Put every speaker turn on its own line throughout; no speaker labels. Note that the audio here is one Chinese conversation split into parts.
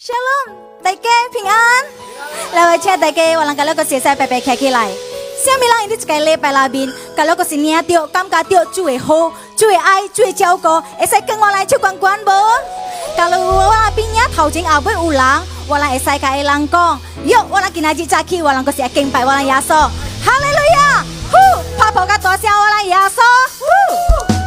shalom，大家平安。来我请大家，我让卡罗哥写上拜拜客气来。想米人，今天个礼拜来宾。卡罗是领到感觉到会好，会爱，会照顾，会使跟我来去逛逛不？卡罗我那边呀，头前后未有人，我来会使开一冷哟，我来今日早才去，我让哥写敬拜，我来耶稣。哈利路亚，呼，怕怕个大谢我来耶稣，呼。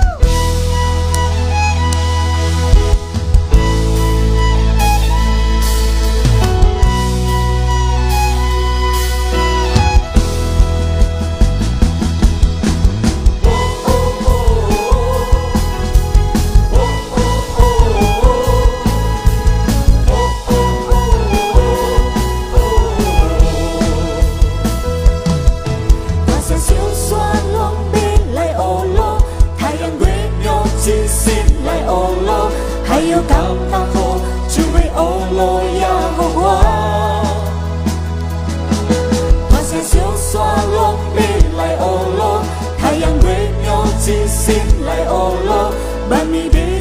感得好，只為我愛也豪華。幻想小沙龍美麗奧羅，太陽永遠只是麗奧羅，萬米。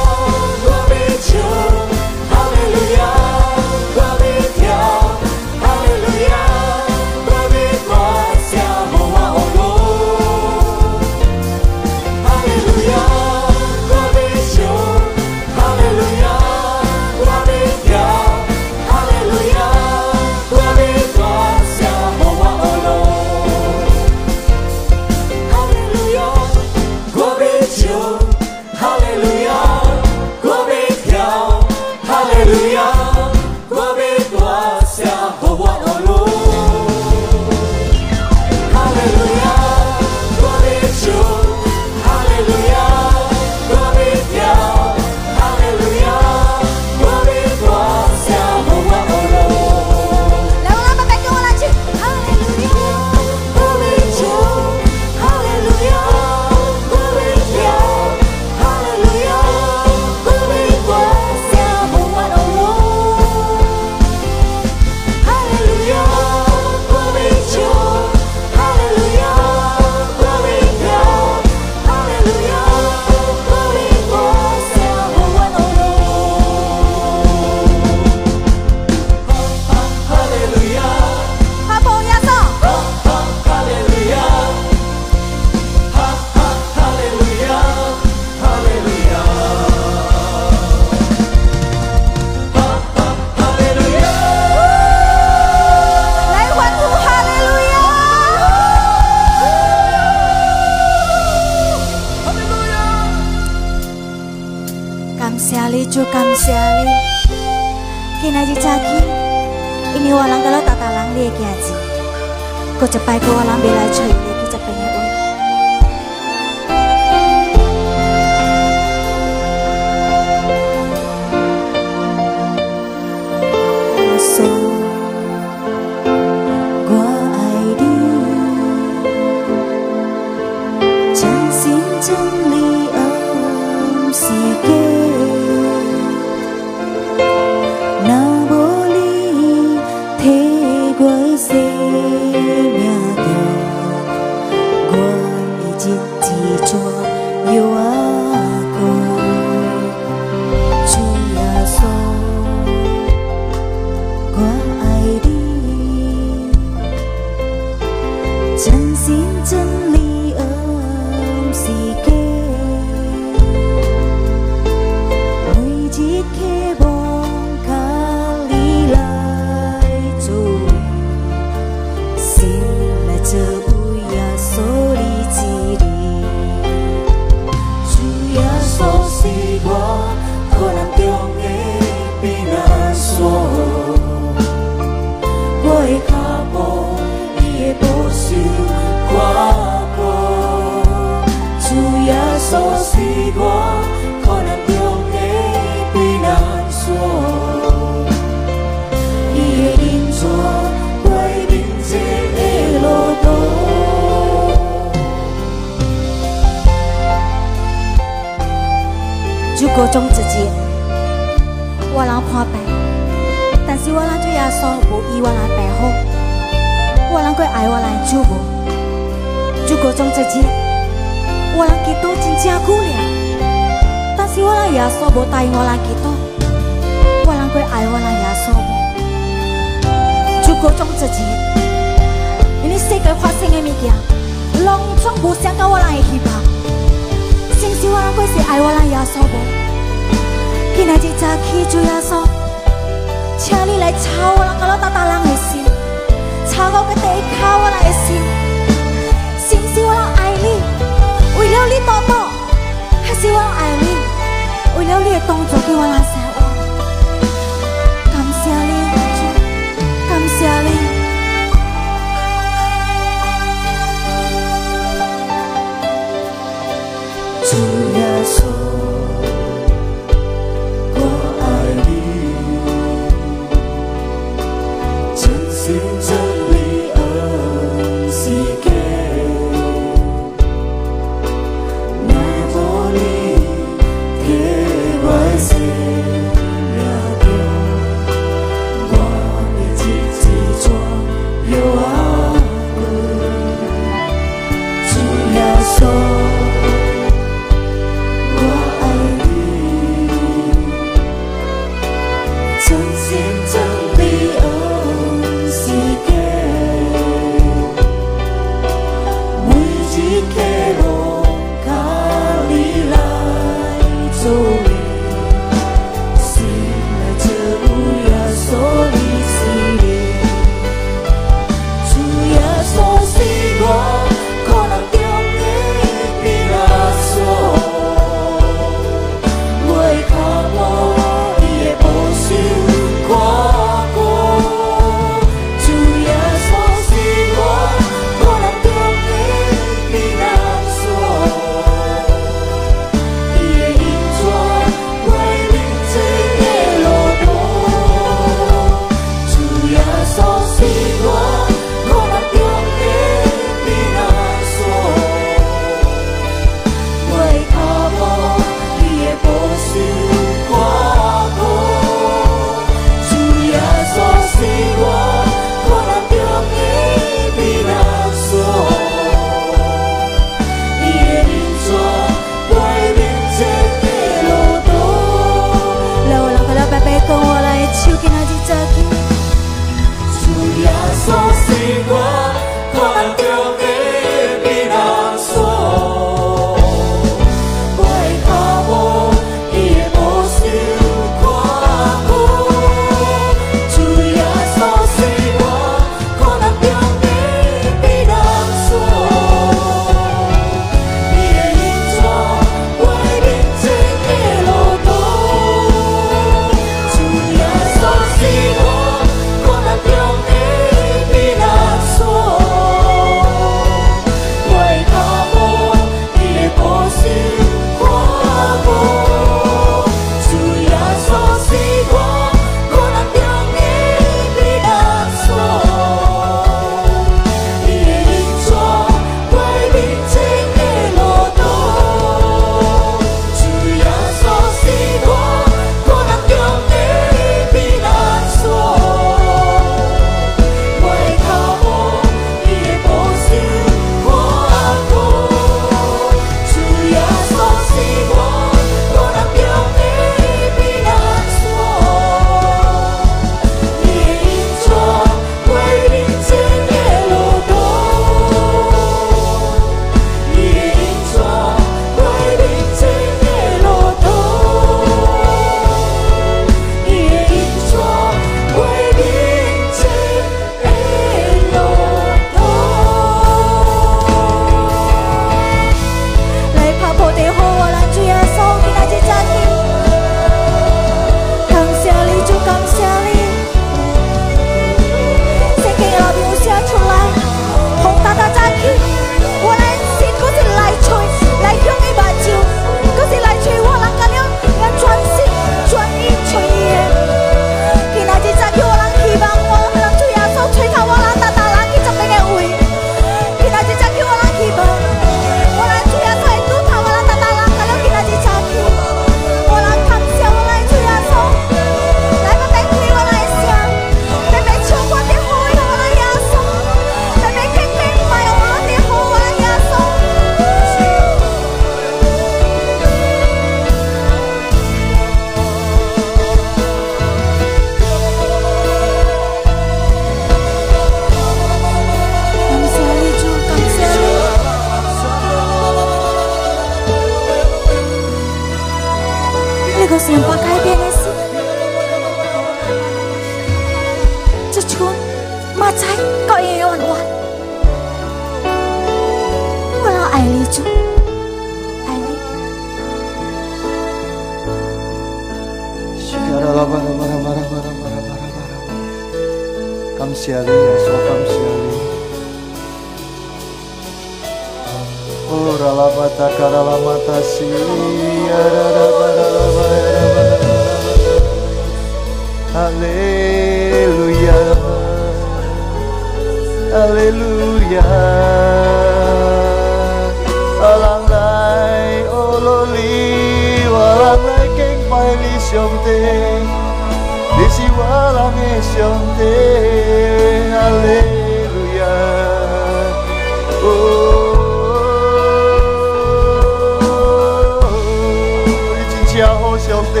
兄弟，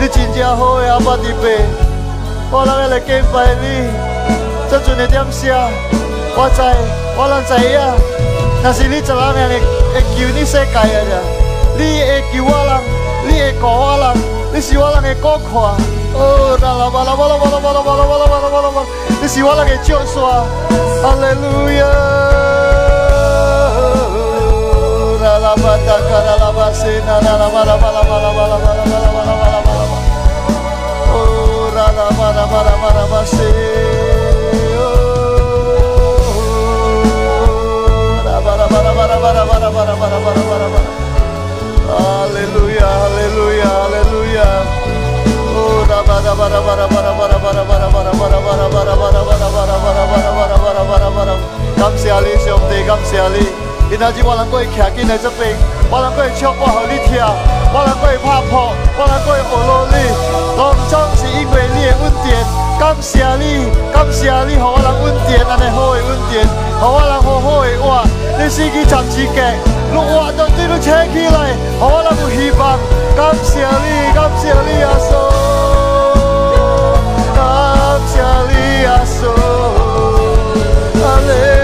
你真正好呀，马弟伯，我来来敬拜你。这阵的点声，我知，我来知影。那是你在哪里？弟兄，你谁开的？你爱叫我浪，你爱叫我浪，你是我浪的国款。哦，我浪，我浪，我浪，我浪，我浪，我浪，我浪，我浪，我浪，你是我浪的传说。哈利路亚。Ralabata Karalabasina Ralabala Come see Ali Come Ali 今仔日我能过伊徛紧在这边，我能过唱，我给你听，我能过伊拍破，我能过伊学啰你。当总是因为你的稳定，感谢你，感谢你，给我人稳定，安尼好的稳定，给我人好好的活。你四句十字架，六画都对你扯起来，予我人不气乏。感谢你，感谢你耶稣，感谢你耶稣，阿门。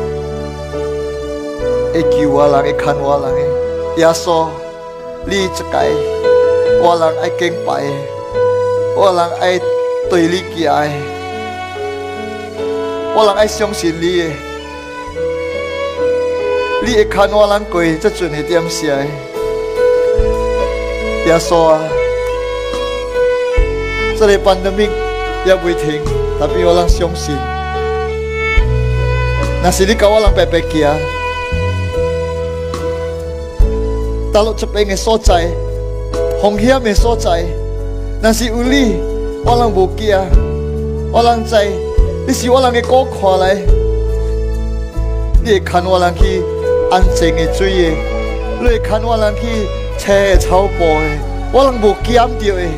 我人爱相信你，你会牵我人过这阵的点啥？耶稣啊，这个班的命也未停，但比我人相信。那是你靠我人白白行。talo cepenge socai, Honghea me socai, nasi uli, walong bukia, walong cai, ni si walong e guo kua lei, ni e kan walong e anjing e zui e, ni e kan walong e cha chao po e, walong bukia mtio e,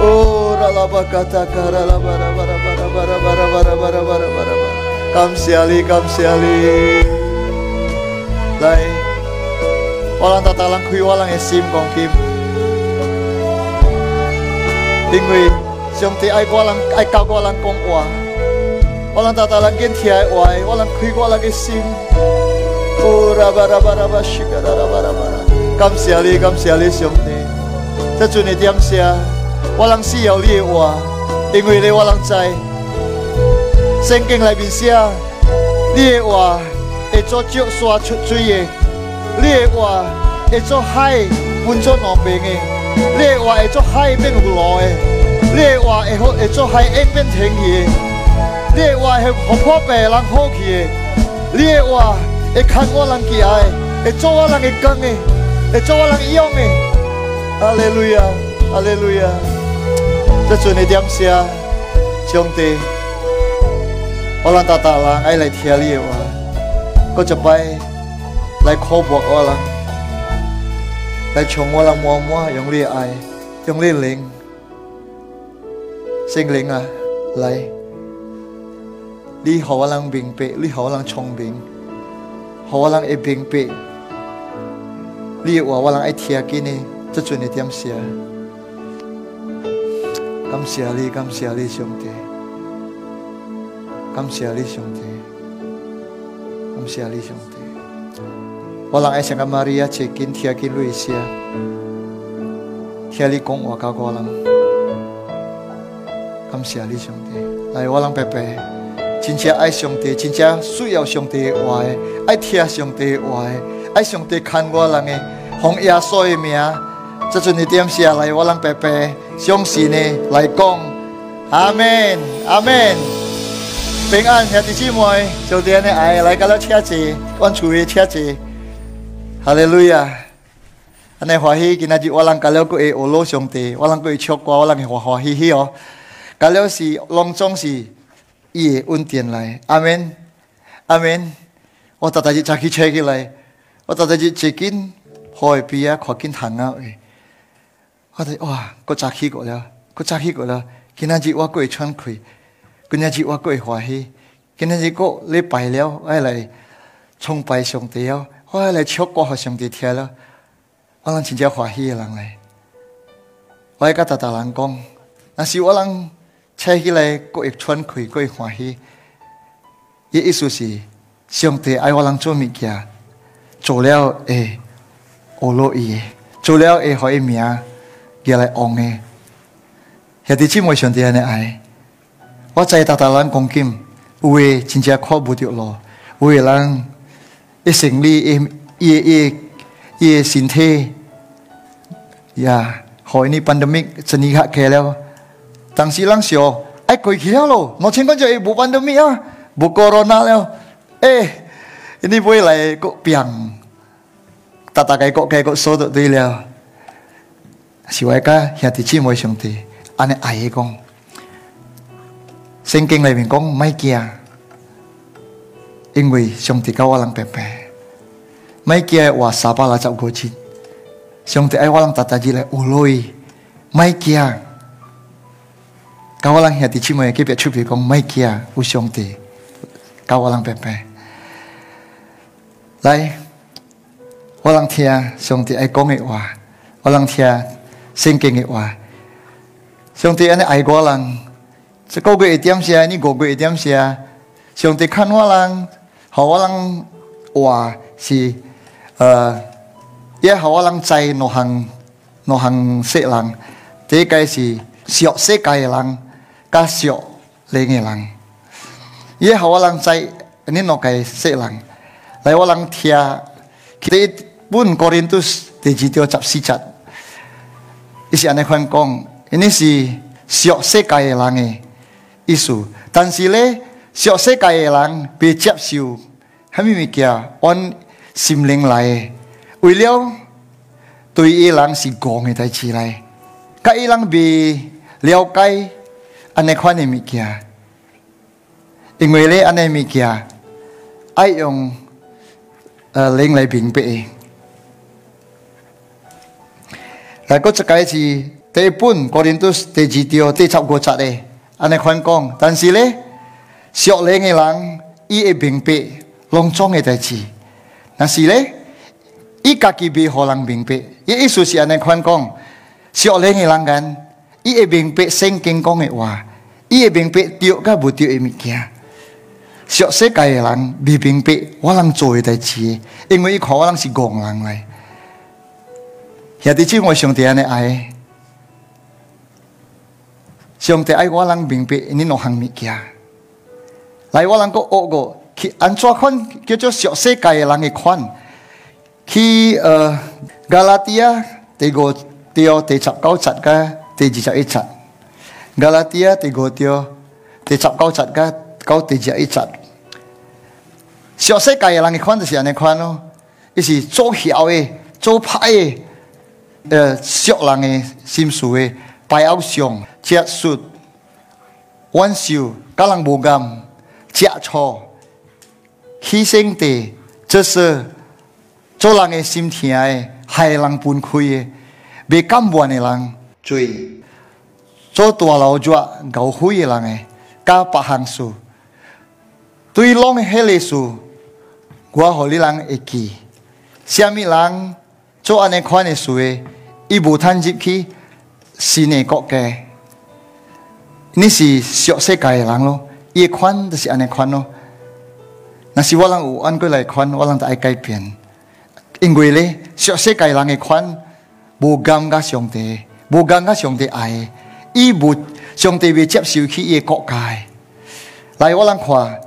oh, ralaba kataka, ralaba ralaba ralaba ralaba ralaba ralaba ralaba ralaba, 感谢你，感谢你，来。我浪在大人开我人的心光景，因为上帝爱我浪爱教我人讲话，我浪在大量坚持爱，我浪开我人嘅心。哦，阿爸感谢你，感谢你，上帝。这阵的点声，我浪需要你的话，因为你。我浪知圣经内面写，你的话会做接山出水嘅。你的话会做海分做两边的，你的话会做海变有路的，你的话会好会做海变气的，你的话会福化病人好去的，你的话会牵我人起来会做我人会讲的，会做我人依的。阿列路亚，阿列路亚，这阵的点下，兄弟，我人大大啦，爱来听你话，搁着拜。来渴望我啦，来冲我啦摸摸，用瑞爱，用瑞灵，心灵啊？来，好我无明白，你好我明，浪冲兵，无明白，配，离我无浪爱听给呢？这阵你点写？感谢你，感谢你，兄弟，感谢你，兄弟，感谢你，兄弟。我人爱上个玛利亚，切紧听启路易斯啊！天你讲话靠我人，感谢你上帝！来我人拜拜，亲正爱上帝，亲正需要上帝话的，爱听上帝话的，爱上帝看我人的，风雅岁的名，这阵你点下来我人拜拜，相信呢来讲，阿门阿门！平安兄弟寂妹，秋天的爱来感到亲切，管住的亲切。哈利路亚！安那华喜，今仔日我浪卡了，个耶欧罗兄弟，无会唱歌，我无浪去华华裔哦。卡了是隆重是耶恩典来，阿门，阿门。我大大日早起吃起来，我大大日鸡 kin，啊，好 k 行啊。诶，啊。我哋哇，够早起过了，够早起过了。今仔日我会喘气，今仔日我会华喜，今仔日哥礼拜了，阿来崇拜上帝了。我要来唱歌和兄弟听了，我能真正欢喜的人嘞。我要跟大大人讲，那是我能唱起来，过一喘气，可以欢喜。伊意思是兄弟爱我，能做物件，做了诶，我乐意；做了诶，好诶，名，也来 h o 兄弟 u 妹，上帝兄弟安尼爱，我在大大人讲有为真正看不丢有诶人。e seng li em e e e sin ya hỏi ni pandemic chân ni hạ leo tăng si lang ai coi kia lo nó chen con chơi bu pandemic á bu corona leo ê ini boy lại có piang tata cái có cái có số tự tùy leo si vậy cả hiện thì chỉ mỗi chúng thì anh ấy ai cũng sinh kinh này mình cũng mấy kia 因为兄弟教我人佩白，没 g 我 a r 拉兄弟爱我浪打打机来无喽没 g e 我浪 yeti 气摩耶别没 g e a 我兄弟，我来，我浪听兄弟哎我浪听圣经的话，兄弟我人，这个月一点些，这个月一点些，兄弟看我浪。好可能話是誒，也好可能在內行內行識人，這個是屬世界嘅人，加屬靈嘅人，也好可能在呢內界識人，你可能聽佢本哥林多第二章十四節，伊是安尼款講，呢是屬世界嘅人嘅意思，但是咧。小世界郎人被接受，虾米物件按心灵来 l 为了对伊人是讲的代志来？伊人被了解安尼款的物件，因为咧安尼物件爱用呃 i 来 g line 并配。然后是，本 c o r 第七点第十五章咧，安尼款讲，但是咧。小龄的人伊会明白隆重嘅代志，但是咧，伊家己未何人明白，伊意思是安尼款讲，小龄嘅人间，伊会明白圣经讲嘅话，伊会明白对甲无对嘅物件。小世界嘅人未明白我人做嘅代志，因为伊看我人是怣人来。兄弟姊妹，上帝安尼爱，上帝爱我人明白因你两项物件。来我能够哦个？安怎看叫做小世界人个看？去呃，加拉提亚，第五条第十九告拆第提记一拆。加拉提亚第五条第十九告拆个，第提记一拆。小世界啷个看就是安尼看咯，伊是做小的、做歹的，呃，俗人的心思的，排偶像、吃素、晚修、甲人无干。假错，牺牲的，这是做人的心田的，害人崩溃的，被干部的人追，做大老脚搞灰的人的，加不行书，对龙黑的书，我和你人一记，虾米人做安尼款的事，的，一步探入去是的国家，你是小世界的人咯。伊个款，那是安尼款咯。若是我人有安过来款，我人得爱改变，因为咧，小世界人个款无感觉上帝，无感觉上帝爱，伊无上帝未接受去伊个国家。来我人看，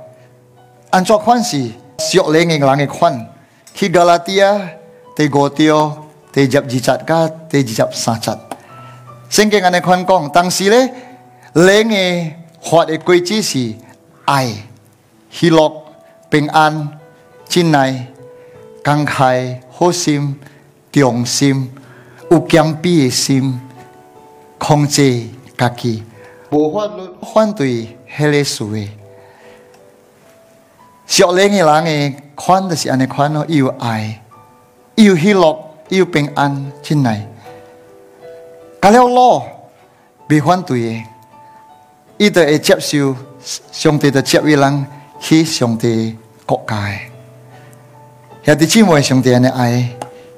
安怎款是小零个人个款？去个拉天，提第五条第十二七甲第二十三只。先讲安尼款讲，当时咧零个。活的规矩是爱、喜乐、平安、进来、慷慨、好心、良心、有坚毅的心，控制家己，无法反对迄个事。少年爷、人爷款的是安尼款伊有爱，伊有喜乐，伊有平安进来，加了咯，未反对。伊著会接受上帝的接伊人去上帝国家诶。兄弟姊妹，上帝安尼爱，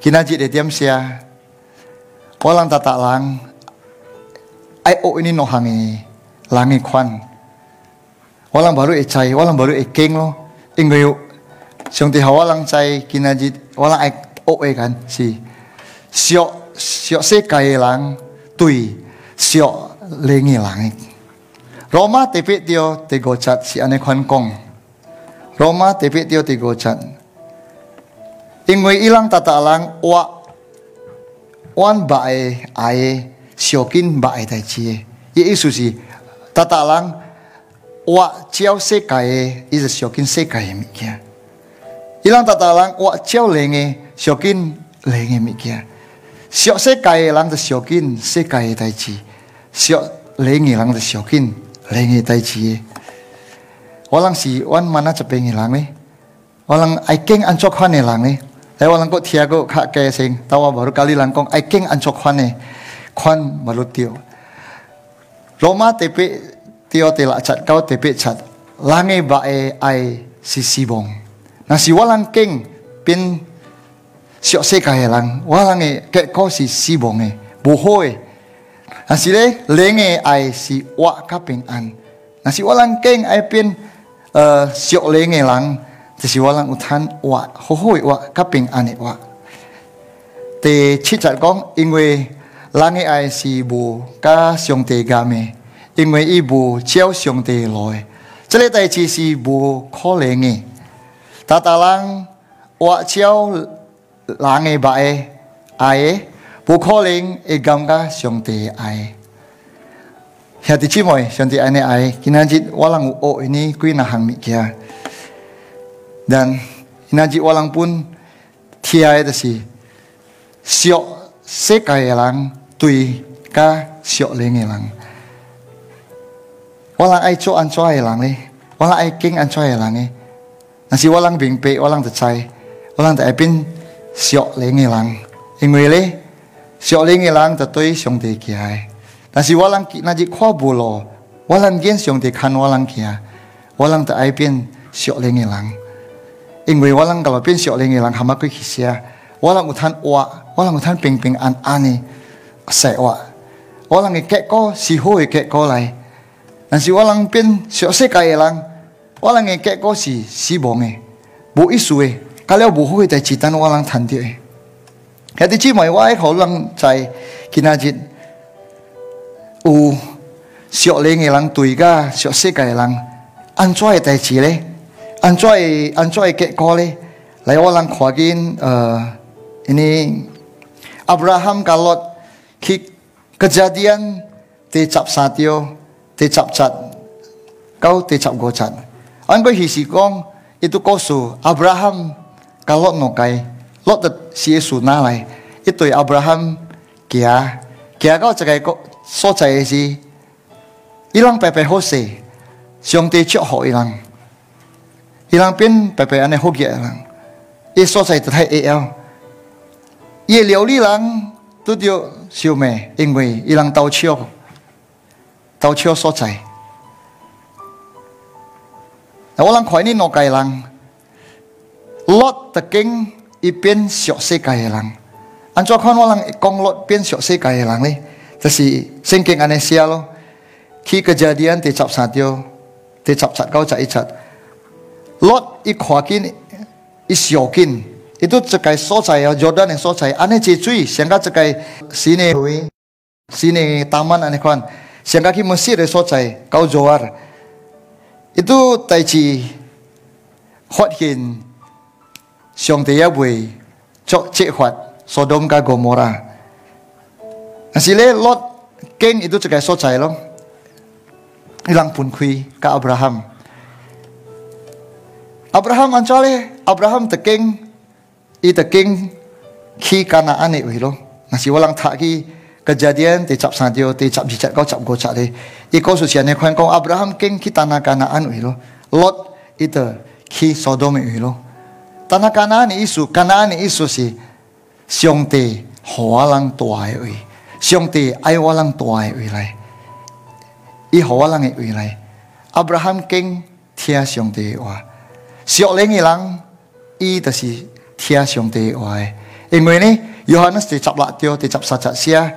今仔日得点事啊？我人在搭人爱恶呢？两行诶人诶款，我人无 a 会知，我人无 a 会惊咯因为有上兄互我人知，今仔日我人爱学诶，人是，少少世界诶人对少少少人。少 Roma tepi Tego cat si ane Hong Kong. Roma tepi Tego cat. Ingui ilang tata alang wa wan bae ae siokin bae tai cie. Ye isu si tata alang wa ciao se kae is siokin se kae mikia. Ilang tata alang wa ciao lenge siokin lenge mikia. Siok se kae lang te siokin se kae tai cie. Siok lenge lang te siokin lengi tai chi e. walang si wan mana cepeng ilang e ni walang aiking ancok hwan hilang e nih tapi walang kok tiago kak kaya sing tawa baru kali langkong aiking ancok khan nih kwan baru tio Roma tepe tio telak cat kau tepe cat ba e ai sibong. bong nasi walang king pin siok se kaya lang walang e kek kau sisi bonge bohoi 那是咧，靓嘅爱是哇，卡平安。那是我啷更爱变，呃，属靓嘅人，就是我啷有 t h 好好哇，吼吼，平卡安诶哇。第七 e 讲，因为人嘅爱是无 o 上帝 t 诶，因为伊无照上帝来，a 个代志是无可能诶。大大人，啷，照人 h 白 a o 诶，不可能会感觉上帝爱。兄弟几妹，上帝爱你爱，今阿只我啷有哦，今年归那行咪家，但今阿只我啷 pun 偏爱着西西克尔啷，对卡小克的人，我啷爱做安怎的人呢？我啷爱 King 安错尔啷哩，那是我啷明 i n g Pei 我啷得猜，我啷得 opin 西克玲尔啷，小灵的人在对上帝讲诶，但是我人，那只看不咯，我人见上帝看我人讲，我人在爱变小灵的人，因为我人搞了变小灵的人，他妈鬼气些，我人有贪话，我人有贪平平安安的，晒话，我人嘅结果是好嘅结果来，但是我人变小世界的人，我人嘅结果是死亡诶，无意思诶，搞了无好诶代志，但我人谈滴诶。ข้ที่ชี้หมายว่าห้เขาลังใจกินอาจิตอูเสียเลงอยังตุยก้าเสียเสกอยังอันช่วยแต่จีเลยอันช่วยอันช่วยเกะกอเลยแล้วว่าลังขวากินเอ่ออันนี้อับราฮัมกับลอตคิดกิจการที่จับสัติโอที่จับจัดเขาที่จับโกจัดอันก็ฮิสิกองอิตุโกสูอับราฮัมกับลอตโนัย lót được xí sụ na lại ít tuổi Abraham kia kia có cái cái số trái gì ít lăng bè bè hô xì xong thì chưa hỏi lăng ít lăng bên bè el, ye hô li lang tu số trái me, thay al ít liều lý lăng tôi điều siêu mè 因为 ít lăng tàu chiêu tàu chiêu số trái 我谂佢呢诺计能，落特经。一边学世界嘅人。安怎看我人讲落变学世界嘅人呢？就是圣经安尼写咯。去 kejadian cok 上帝也會作懲罰 Sodom Nasile lot Cain itu juga socai loh. Hilang pun kui ka Abraham. Abraham ancale Abraham teking ite teking ki kana ane wih loh. Nasi walang tak ki kejadian tecap sadio tecap jicat kau cap gocak deh. Iko susiane kau Abraham king kita tanah kanaan wih loh. Lot ite ki Sodom wih loh. 那那那，那意思，那那的意思那那的意思是兄弟何人多爱我？上帝爱我人多爱我来，伊何人爱我来？亚伯拉罕 King，他是兄弟我。约兰郎，伊的是他是兄话我。因为呢，约翰斯得执拉提奥，得执撒迦西亚，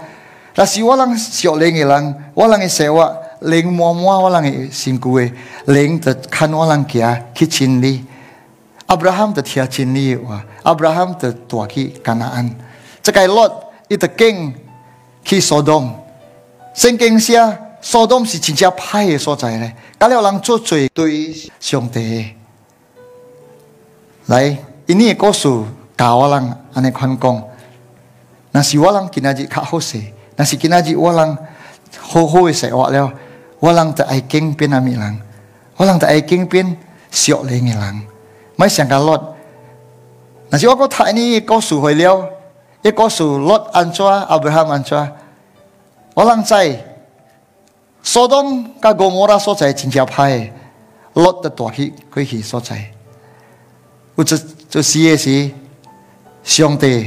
那西无郎约兰尼郎，无郎伊塞瓦，我摩摩无郎伊辛苦喂，郎得看我人家去 i t c h e n 里。亚伯拉罕在耶和华，亚伯拉罕在土耳其迦南。撒该，Lord，伊个 King，喺所东。圣经写，所东是真正歹嘅所在咧。佮你有人做罪对上帝。来，伊呢个故事教我讲，阿尼看空。那是我讲，今日只靠好势，那是今日我讲，后悔一世。我了，我讲在爱情变阿米郎，我讲在爱情变小李尼郎。ไม่เสียงกันรดนั่นสิว่าก็ถ่ายนี่ก็สู่หอยเลี้ยวอีกก็สู่รดอันชัวอับราฮัมอันชัวว่าลังใจโซดอมกับโกโมราโซใจจริงจับใหลดแต่ตัวที่คุยขี้โซใจอุจจะเสียสิเสีลดเอะ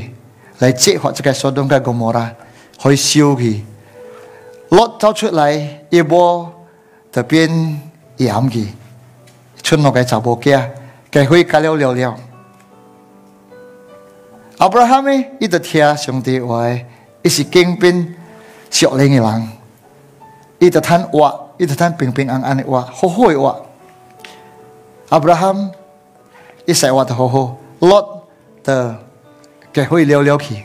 来结合这个所动的古摩拉，去修去，落走出来一波，这边也暗去，出บ个กีย教会跟了了了。亚伯拉罕呢，一直听上帝话的，一是精兵，少灵一郎，一直谈话，一直谈平平安安的话，好好的话。亚伯拉罕，伊想话得好好，Lord 的教会了了去，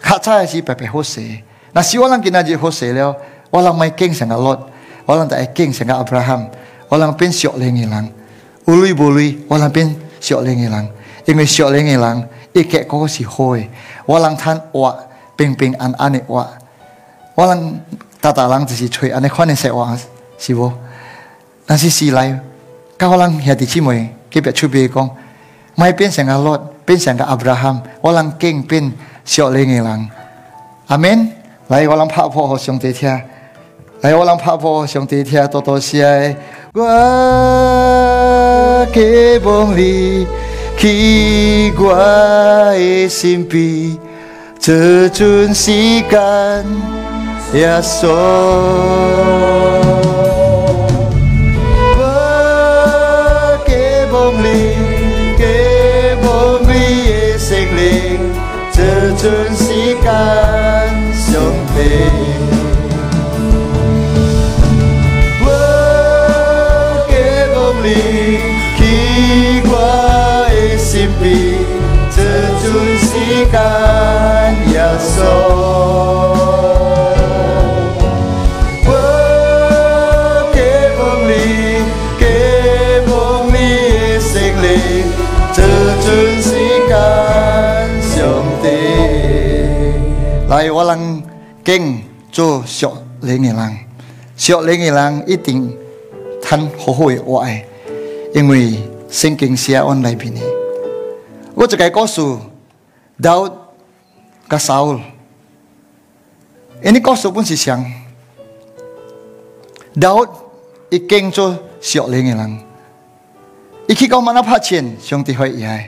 恰恰是白白好水，那希望人跟那就好水了，我唔系 k i n 个 Lord，我唔系 king 像个亚伯拉罕，我唔系少灵的人。乌龟乌龟，walang pin siolengilang. Imean siolengilang. Ikak ko si hoy. Walang tan wa, pingping an ane wa. Walang tatatang justi chui ane kani sayaw, isbo. Nasisilay, kawang yah di chumay kipat chubigong. May pin siangga lord, pin siangga abraham. Walang king pin siolengilang. Amen. Like walang papa ko sao detche. 哎，我让拍步兄弟，听多多喜我给望你，去我的心边，这阵时间也缩。来我冷，经做少礼格郎，少礼格郎一定很我爱，因为曾经写 o n 我道：“哥，Saul，这可是谁呀？道：伊清楚，小玲玲。伊看你们那怕钱，小蒂会伊呀。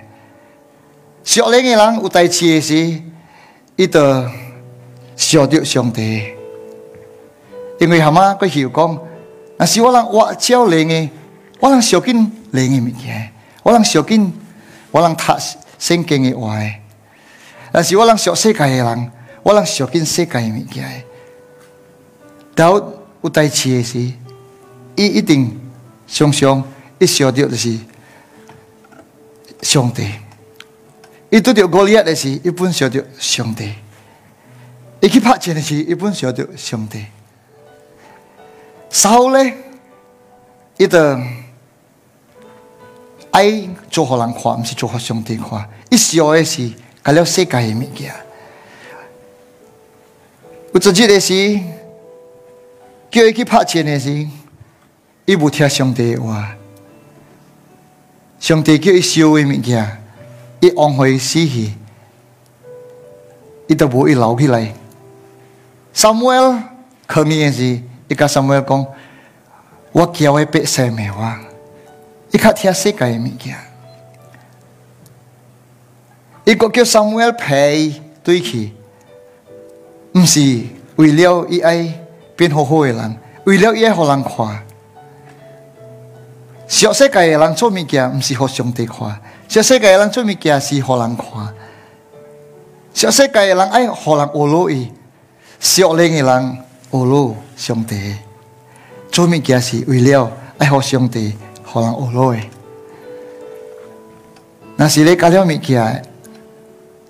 小玲玲，乌太切伊，这小丢小蒂。伊为哈嘛去丢空？那小玲，我小玲玲，我让小金玲玲伊呀，我让小金，我让他生金伊话呀。”但是我能说世界的人，我能浪说世界的物件。e 有代志的时，大卫、乌太基伊 i t 一想到就是兄弟，伊拄着高利亚，的时，一本晓得兄弟，伊几拍钱的时，一本晓得兄弟。后咧，伊等爱做好人看，毋是做好兄弟看，一小的是。了世界诶物件。有只记得时，叫伊去拍钱诶时，伊不听上帝话，上帝叫伊烧诶物件，伊往回死去，伊就无伊老起来。s a m 可 e l 时，伊甲 s a m e l 讲，我叫日拍死咪话，伊较听界诶物件。”伊个叫 Samuel 对起，毋是为了伊爱变好好人，为了伊爱互人看。小世界的人做物件，毋是互兄弟看；小世界的人做物件是互人看。小世界的人爱互人侮辱伊，小两诶人侮辱兄弟做物件是为了爱互兄弟互人侮辱诶。若是你搞了物件。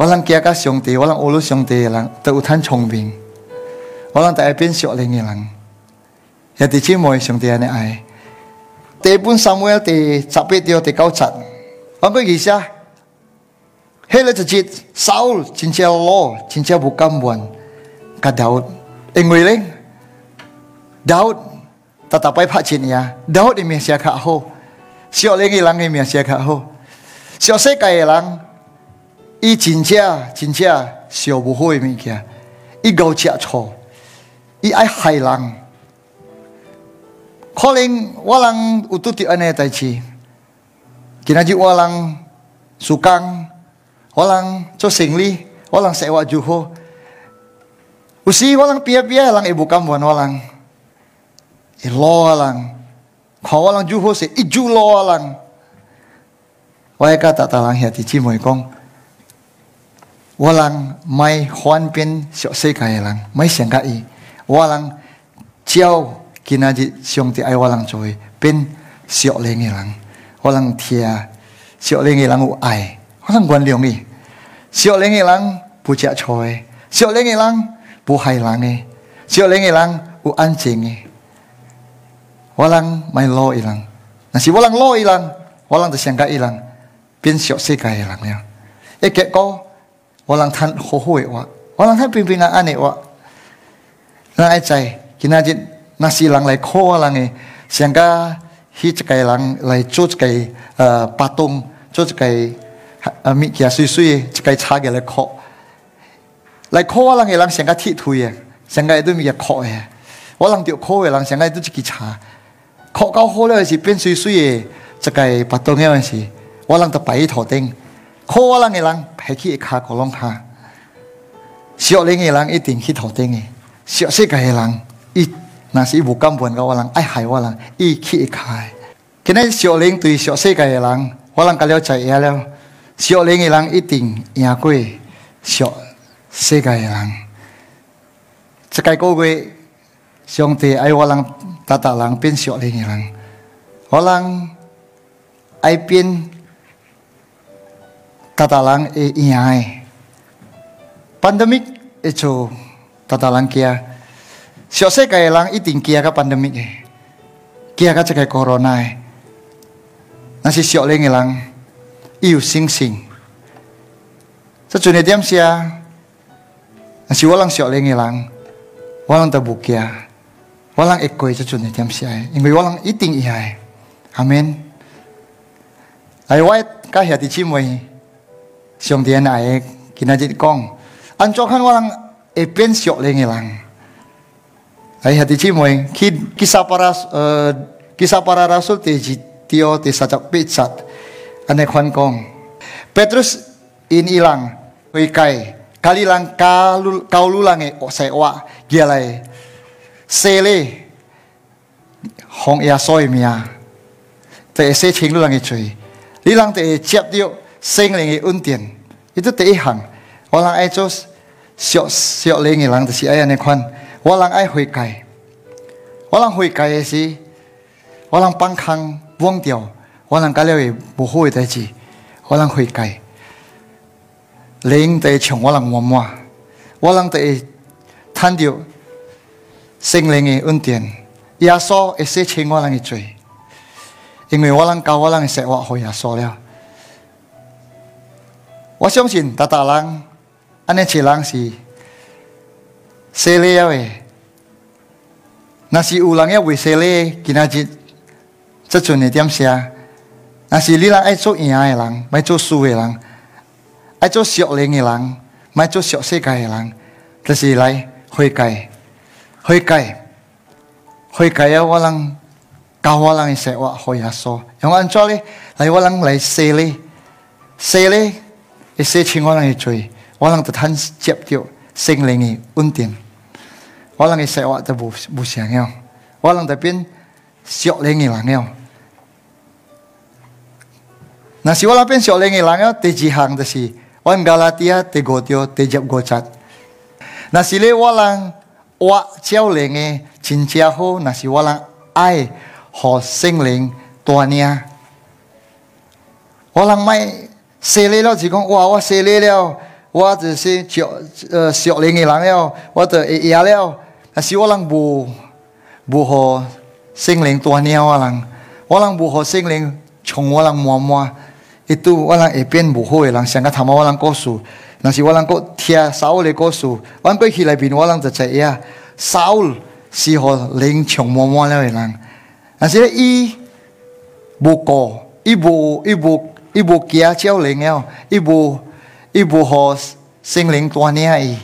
我能加加上帝，我能俄罗上帝嘅人，都有坦聪明。我能第一边熟练嘅人，也弟姊妹上帝嘅爱。第一本撒母耳第十八條第九節，我講意思啊，喺呢一節，撒烏真正攞，真正唔甘願，甲大衛，因為咧，大衛特特拜拍錢呀，大衛嘅名聲較好，少年嘅人嘅名聲較好，少世界嘅人。伊真正真正烧不好的物件，伊够吃醋，伊爱害人。可能我人有拄着安尼代志，今仔日我人苏康，我人做生理，我人生活猪户，有时我人皮啊皮啊浪伊不开门，我人会老啊人，看我人猪户是伊猪老啊人。我一家大大人有弟机，莫讲。我人买还畀小世界诶人，买上格伊。我人只要今仔日上底爱我人做诶，变小龄诶人。我人听小龄诶人有爱，我人原谅伊。小龄诶人不食醋诶，小龄诶人不害人诶，小龄诶人有安静诶。我人买老诶人，若是我人老诶人，我人著性格伊人，变小世界诶人。迄结果。วลังท่านโหยวะวลังท่านปิงปิงอันนี้วะนั่งใจ กินอาจิตนาสีหลังไหลโคอลังไงเสียงก็ฮิจไกหลังไหลจุดไกเอ่อปัตุงจุดไกมิกียสุยสุยจไกชาเกลไหลโคไหลโคอลังไงหลังเสียงก็ทิถุยเสียงก็ด้วมีเกียโคเอวลังเดียวโคเอหลังเสียงก็ด้วยจิกิชาโคเก้าโคเลยสิเป็นสุยสุยจไกปัตุงเงี้ยมันสิวลังจะไปถอดเต็ง好人的人，脾去一卡，喉咙卡；小人的人，一定去头顶。小世界的人，伊若是伊无本问，我人爱害我人，伊去一卡。今日，小人对小世界的人，我人甲了解影了。小人的人，一定赢过小世界的人。这几个月，上帝爱我人，逐逐人变小人的人，我人爱变。Tatalang e iyae. Pandemik echo tatalang kia. Siose kaya lang iting kia ka pandemik e. Kia ka cekai corona e. Nasi siok lengi lang iu sing sing. Secunia diam sia. Nasi walang siok lengi lang. Walang tabukia. Walang ekoi e secunia diam sia. E. Ingui walang iting iyae. Amin. Ayo wait kahya di chimoi 上帝爱今仔日讲，安怎看我人会变熟灵嘅人？哎，hati cimoi, kisah para uh, kisah para rasul di tio di sajak picat, ane kwan kong. Petrus in ilang, wikai, kali lang kalul kaululange o sewa gialai, sele, hong ia soi mia, te se cinglulange cuy, lilang te e ciap tio 心灵的恩典，直第一行。我人爱做，小小心的人，就是爱尼款。我人爱悔改，我人悔改的是，我人放空忘掉，我人感了的不好的代志，我人悔改。灵在穷，我人默默，我让在贪着心灵的恩典。耶稣一些情况让的罪，因为我人教我让说我悔耶稣了。我相信塔塔郎，安尼一郎，西，斜咧呀喂！那是乌拉要喂，斜咧，今仔只，即阵你点下，那是你郎爱做赢人郎，做输诶人，爱做小诶人郎，做小世界人，就是来，悔改，悔改，悔改呀！我郎，教我郎，诶说话，好阿说，用安怎咧？来我郎来斜咧，斜咧。洗清我人嘅罪，我人就通接着聖靈嘅恩典，我人嘅生活就無無常了，我人就變屬靈嘅人了。那是我那邊屬靈嘅人了，第二項就是我唔加拉啲啊，第五條、第十五節。那是咧我人活照靈嘅真正好，那是我人愛和聖靈鍛煉。我人咪。洗礼了，就讲哇，我洗礼了，我就是小呃小的人了，我就会野了，但是我人无无和心灵多鸟啊人，我人无和心灵穷我人摸摸，一度我人会变无好的人，想个头毛我人告事。但是我人个听少的告事。我过去那边我人就在呀，少是和灵穷摸摸了的人，但是伊无过，伊无伊无。伊无惊教灵了，伊无伊无互心灵断呢？哎，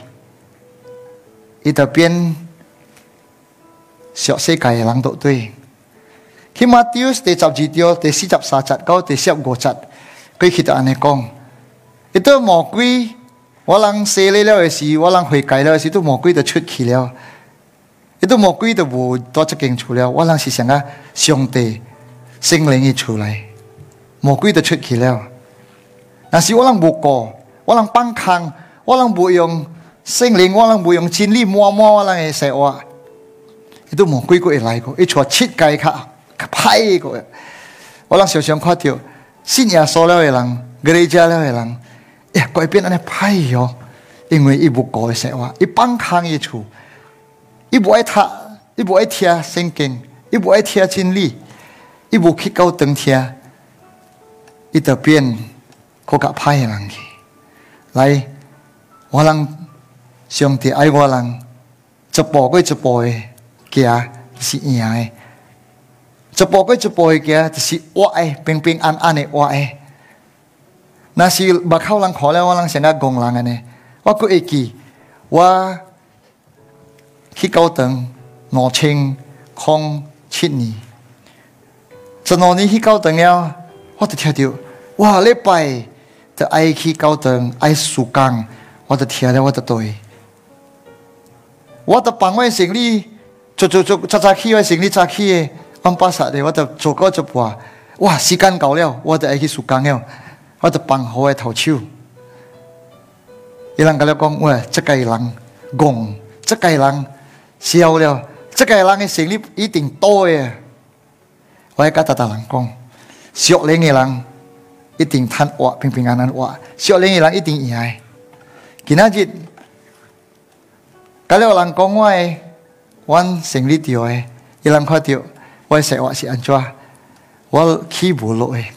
伊得变小世界人都对。起码第二第十二条、第四十三沙执，第得西执固执，可安尼讲，伊都魔鬼，我人卸勒了时，我人会计了时，都魔鬼就出去了。伊都魔鬼就无到这间出了，我人是想个上帝心灵伊出来。魔鬼就出去了，那是我能不过，我能帮抗，我能不用心灵，我能不用精力，摸摸我啷些话，伊都魔鬼过来来过，伊坐七阶卡，卡派过。我啷小强看到，信仰少了的人，格里加了的人，呀，改变了那派哟，因为一不过些话，一帮抗一出，一不爱他，一不爱听圣经，一不爱听真理，一不去高登听。อิตาเปียนโคกะไพ่ลังกีไลวลังเชียงที่ไอวลังจะปอก็จะปอยเกียสิเอีจะปอก็จะปอยเกียสิอ้วยเป็นเป็นอันอันเอ้วยนาซีบักเข้าลังขอแล้วว่ลังเสนางกงลังอันเนว่ากูเอกีว่าขี้เกาตังหนอเชิงคงชิดนี้จะนอนนี้ขี้เกาตังแล้วว่าจะเที่ยวเดียว哇！礼拜，我爱去高登，爱苏讲，我得听，了，我得对。我得傍晚行李，做做做，早早起，我行李早起，我巴萨的，我得做高一班。哇！时间够了，我得爱去苏讲了，我得办好诶的头手。伊人甲了讲，喂，这个人戆，这个人笑了，这个人诶，行李一定多诶，我讲他人讲少年诶人。一定贪妄，平平安安妄。少年人一定易害，今阿姐，噶你老人家讲话，我心里诶，伊人看掉，我生活是安怎，我气无落诶。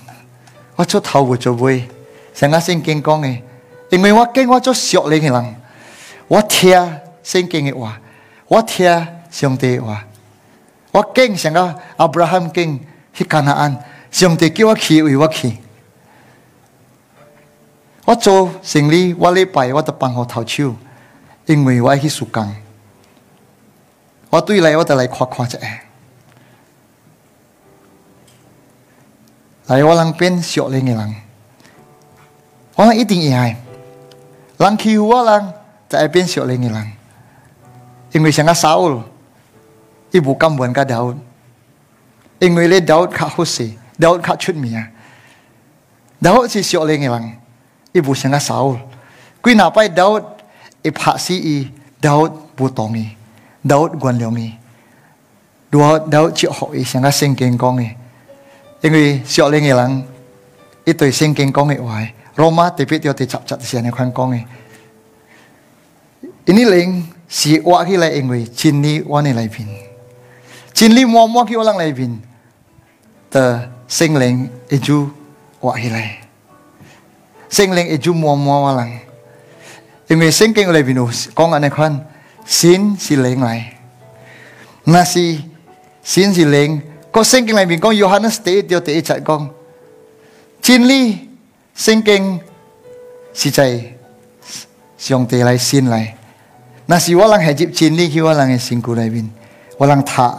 我出头无做尾，想讲圣经讲诶，因为我敬我做少年人，我听圣经诶话，我听上帝话，我敬想讲阿布拉罕敬去迦拿安，上帝叫我去，我去。我做生意，我礼拜我都帮手偷手，因为我爱去做工。我对来我都来夸夸一下。来我能变小了的人，我一定爱，郎欺负我郎，才变小了的人，因为像那撒 oul，伊不砍不完卡因为咧豆卡好食，豆卡出米啊，豆是小了尼郎。ibu singa Saul. Kui napai Daud iphasi i Daud butongi. Daud guan leongi. Dua Daud ci i singa singking kongi. Ingui sio lengi lang itu singking kongi wai. Roma tipi tio ti cap cap siane kwan kongi. Ini ling si wa ki lai ingui cini wani lai pin. Cini mua mua ki ulang lai pin. Te sing iju wa hilai. sing ling iju mua mua walang in we sing king le binu kong ane khan xin si leng lai na si sin si leng ko sing kinh lại bin con Johannes te dio te chat con chín li sing kinh si chai siong te lai sin lai na si walang hejip chin li ki walang e lại ku lai bin thả tha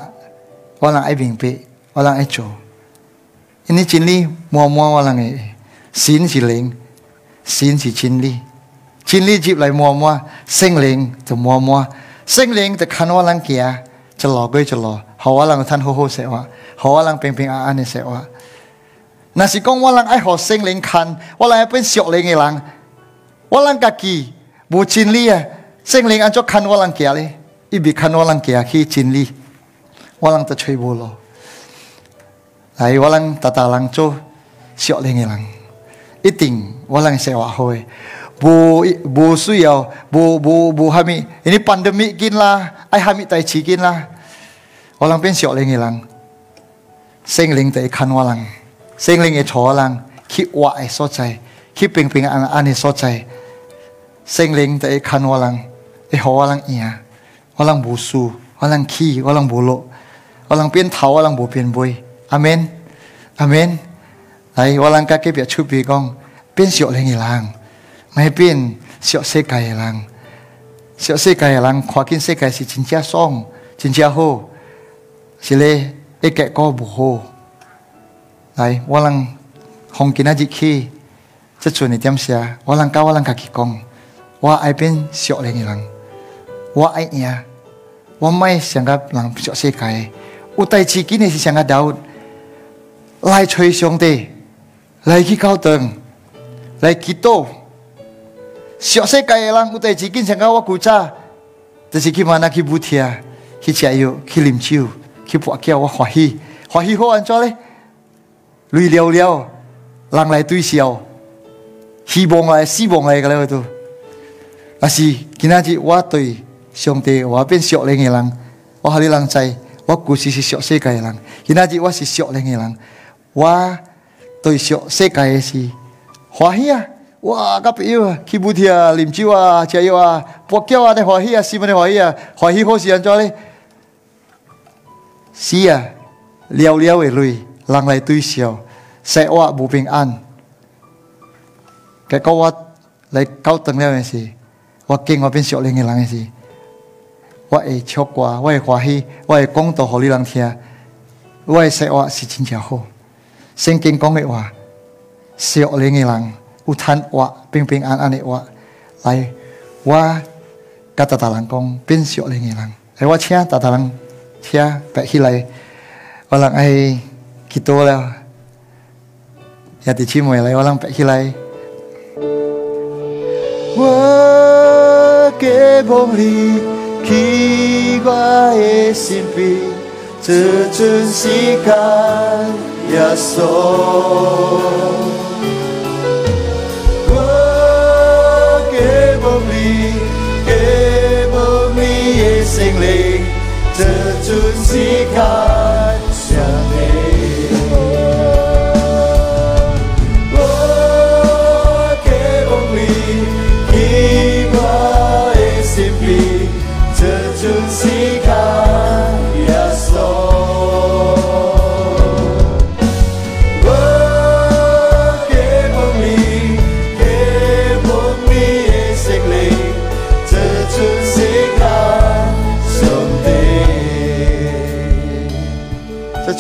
walang ai bing pe walang ai cho ini chín li mua mua walang e xin si leng 先是真理，真理接来摸摸，心灵就摸摸，心灵就看我啷个，就乐归就乐，好我啷个穿好好说话，好我啷平平安安说话。那是讲我啷爱学心灵看，我啷本小灵的人，我啷家己不真理啊，心灵按照看我啷个哩，一比看我啷个，去真理，我啷就吹不落。来，我啷在在啷做小灵的人。一定我 lang sewa hoy. Bu bu suyaw, bu bu bu hami. Ini pandemi kin lah, ai hami tai chi kin lah. Walang pen siok lengi lang. Sing ling tai kan walang. Sing ling e cho lang. Ki wa ai so chai. Ki ping ping an ani so chai. Sing ling tai kan walang. E ho walang iya. Walang bu su, walang ki, walang bulo. Walang pen thaw, walang bu pen boy. Amen. Amen. 来，我来家隔壁，出别讲，变小人迄人，没变小世界迄人。小世界迄人，看见世界是真正爽，真正好，是咧，一个个不好。来，我来，风景迄日去，即阵诶点写，我来家，我来家去讲，我爱变小人迄人，我爱伊。我没想甲，人小世界，我带自己呢，是想甲，兜来吹兄弟。来去卡奥来来气，小世界卡人有代志，经常像我哇，古车，太鸡精，曼阿鸡，布天呀，鸡塞哟，鸡林丘，鸡婆，卡哇哇，嗨，哇嗨，安怎咧？驴了了，人来，对西希望邦来，西邦来，卡来，我吐，阿西，今仔日我对，上帝，我变笑来，耶郎，哇来郎，才，哇古西西笑说，卡耶人。今仔日我是笑来，耶人，我。对小世界是欢喜啊！哇，咖啡啊，去舞厅啊，啉酒啊，吃药啊，泡叫啊，那欢喜啊，是蛮欢喜啊，欢喜好是安怎哩？是啊，聊聊喂，容人来对小，收哇，无平安。结果我来搞等了没是，我经过边收哩，你人没是，我会唱歌，我会欢喜，我会讲道，互你人听。我的说话是真正好。圣经讲的话，小灵的人有贪话，平平安安的话，来，我跟大大人讲，变小灵的人，哎，我请大大人，请白起来，我让哎，几多了，也得去买来，我让白起来。我给梦里，奇怪的心病，这阵时间。your soul. Oh, give of me, give of me, singly, to to seek God.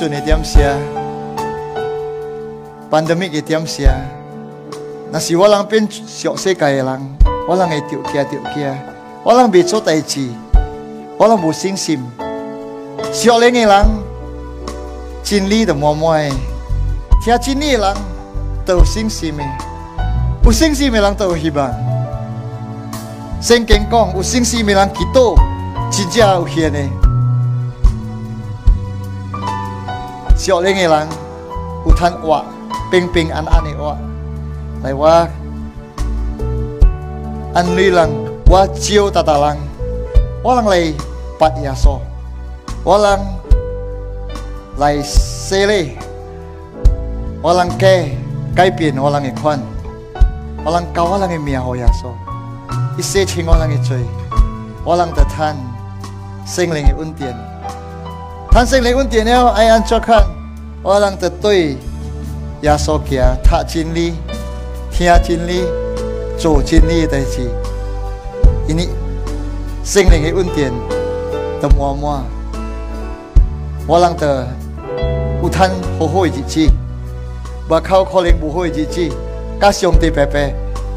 新的点炎，班 a n d 点 m 那是我人说说，没得人，人，没人，没得人，没得人，人，没得人，没得人，没得人，没得的人，没得人，没得人，没得人，没人，没得人，人，没得人，人，没有人，没得人，没得人，没得人，没小林的人有坦个平平安安的哇，来我安哩人，我哇笑达塔我郎来，怕呀嗦，我郎来，s e 我郎改改变，我郎的款，我郎教我郎个命，我呀嗦，一些清我郎个追，我郎得坦，心灵的恩典。产生疑问点了，爱按照看？我让的对，耶稣讲，他经历、听经历、做经历，但是，这里，心灵的问点，的默默，我让的，有摊好好的日子，不靠可能不好的日子，甲兄弟伯伯，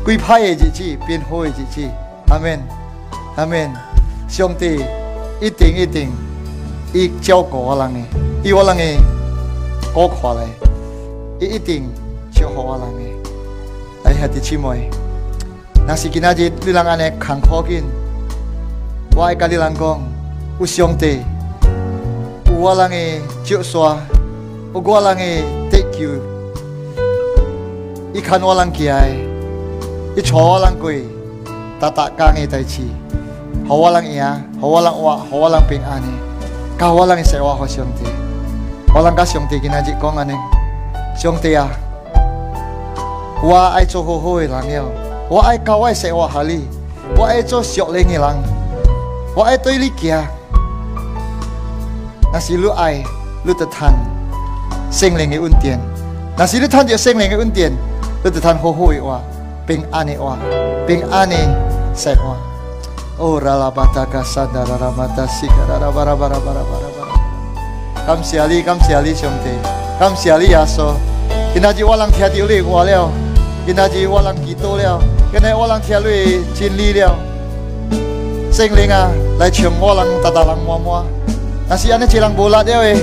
贵派的日子变好的日子，阿门，阿门，兄弟，一顶一顶。伊照顾我人诶，伊我人诶，顾看咧，伊一定照顾我人诶。来兄弟姊妹，若是今仔日你人安尼艰苦紧，我会甲你人讲有兄弟，有我人诶，石山有我人诶，地球伊牵我人走诶，伊娶我人过，逐逐共诶代志互我人赢，互我人活，互我人平安诶。我啷个说话，兄弟？我啷个兄弟今人家讲安尼，兄弟啊，我爱做好好的人了，我爱靠外说话合理，我爱做熟玲的人，我爱对你丽娅。那是你爱，你得谈心灵的温垫；那是你谈着心灵的温垫，你得谈好好的话，平安的话，平安的说话。哦，阿拉巴达加沙达阿拉马达西，达达巴达巴达巴达巴达，坎西阿里坎西阿里兄弟，坎西阿里呀，所以今下子我人听到了，我了，今下子我人祈祷了，今下子我人听累经历了，圣灵啊，来求我人大大浪摸摸，但是安尼几人不拉了喂，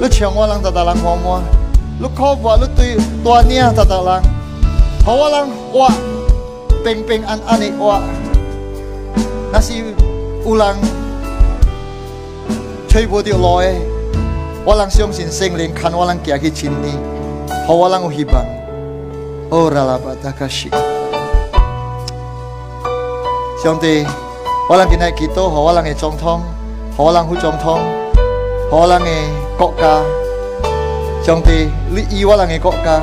你求我人大大浪摸摸，你可不，你对大年啊大大浪，好我人活平平安安的活。那是有人吹破的我能相信心灵，看我能走的千里，好，我能有希望。好，拉拉巴爸，阿卡西。兄弟，我能纪念你，好，我能去总统，好，我能去总统，好，我能国家。兄弟，你依我能国家，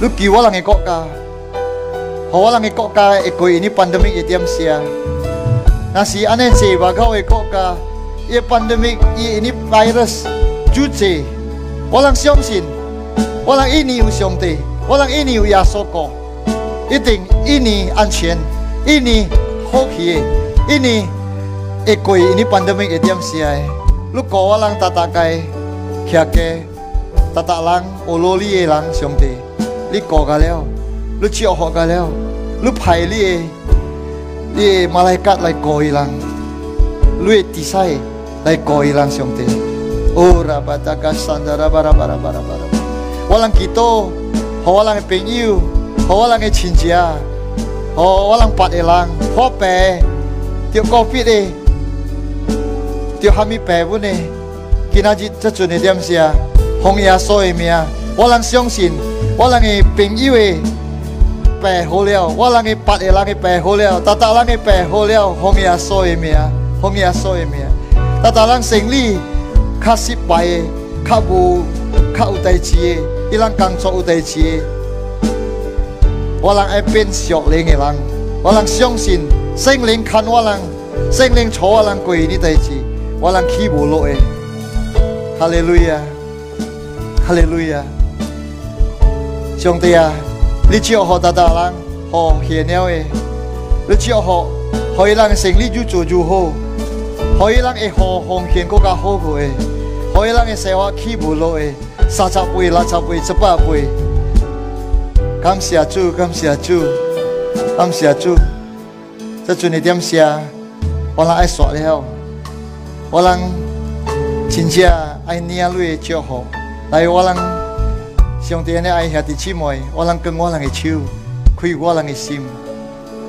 你给我能国家，好，我能国家，一个月呢，pandemic 一点下。那是安尼说？外口位国家，伊 pandemic 这尼 virus 我浪相信，我浪印尼有上帝，我浪印尼有耶稣国，一定印尼安全，印尼好起，印尼 e 会过印尼 pandemic 点样死哎？l o 我浪大 a t a k 大大恰开 t a t a k 上帝 l o o 了你 o 好 k 了你 o o 诶。ye malaikat lai koi lang lui tisai lai koi lang siong te ora oh, batagasan, sandara bara bara bara bara walang kito hawalang penyu hawalang e chinjia hawalang pat elang hope tio kopi de tio hami pe bune kinaji tachune diam sia hong ya soi mia walang siong sin walang e penyu e 白好了，我让你白也让你白好了，他他让你白好了，后面说一命，后面说一命，他他让心灵卡失败，的，卡无卡有代志，的，一让工作有代志，的，我让爱变小灵的人，我让相信心灵看我让，心灵错我让鬼的代志，我让起不落来。哈利路亚，哈利路亚，兄弟啊！你只要学大大人，好贤鸟的，你只要学，可以让心里就做就好，可以让一学奉献更加好过诶，可以让个生活起不落诶，三十倍、六十倍、一百倍。感谢主，感谢主，感谢主，这阵的点谢，我人爱刷了，我人真正爱尿路的就好，来我人。兄弟，你爱下地姊妹，我能跟我的手，开我人的心。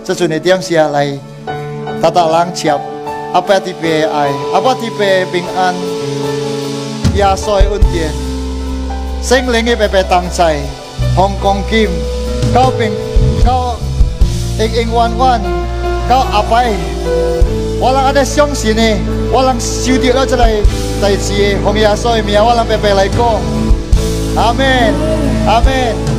这阵的点是来，他大人接阿伯的悲哀，阿伯的平安。耶稣的恩典，圣灵的白白同在，红光金，高平到永永远远，到阿伯，我能阿在相信呢，我能收得老子来，代志，奉耶稣的名，我能白白来过。Amen. Amen.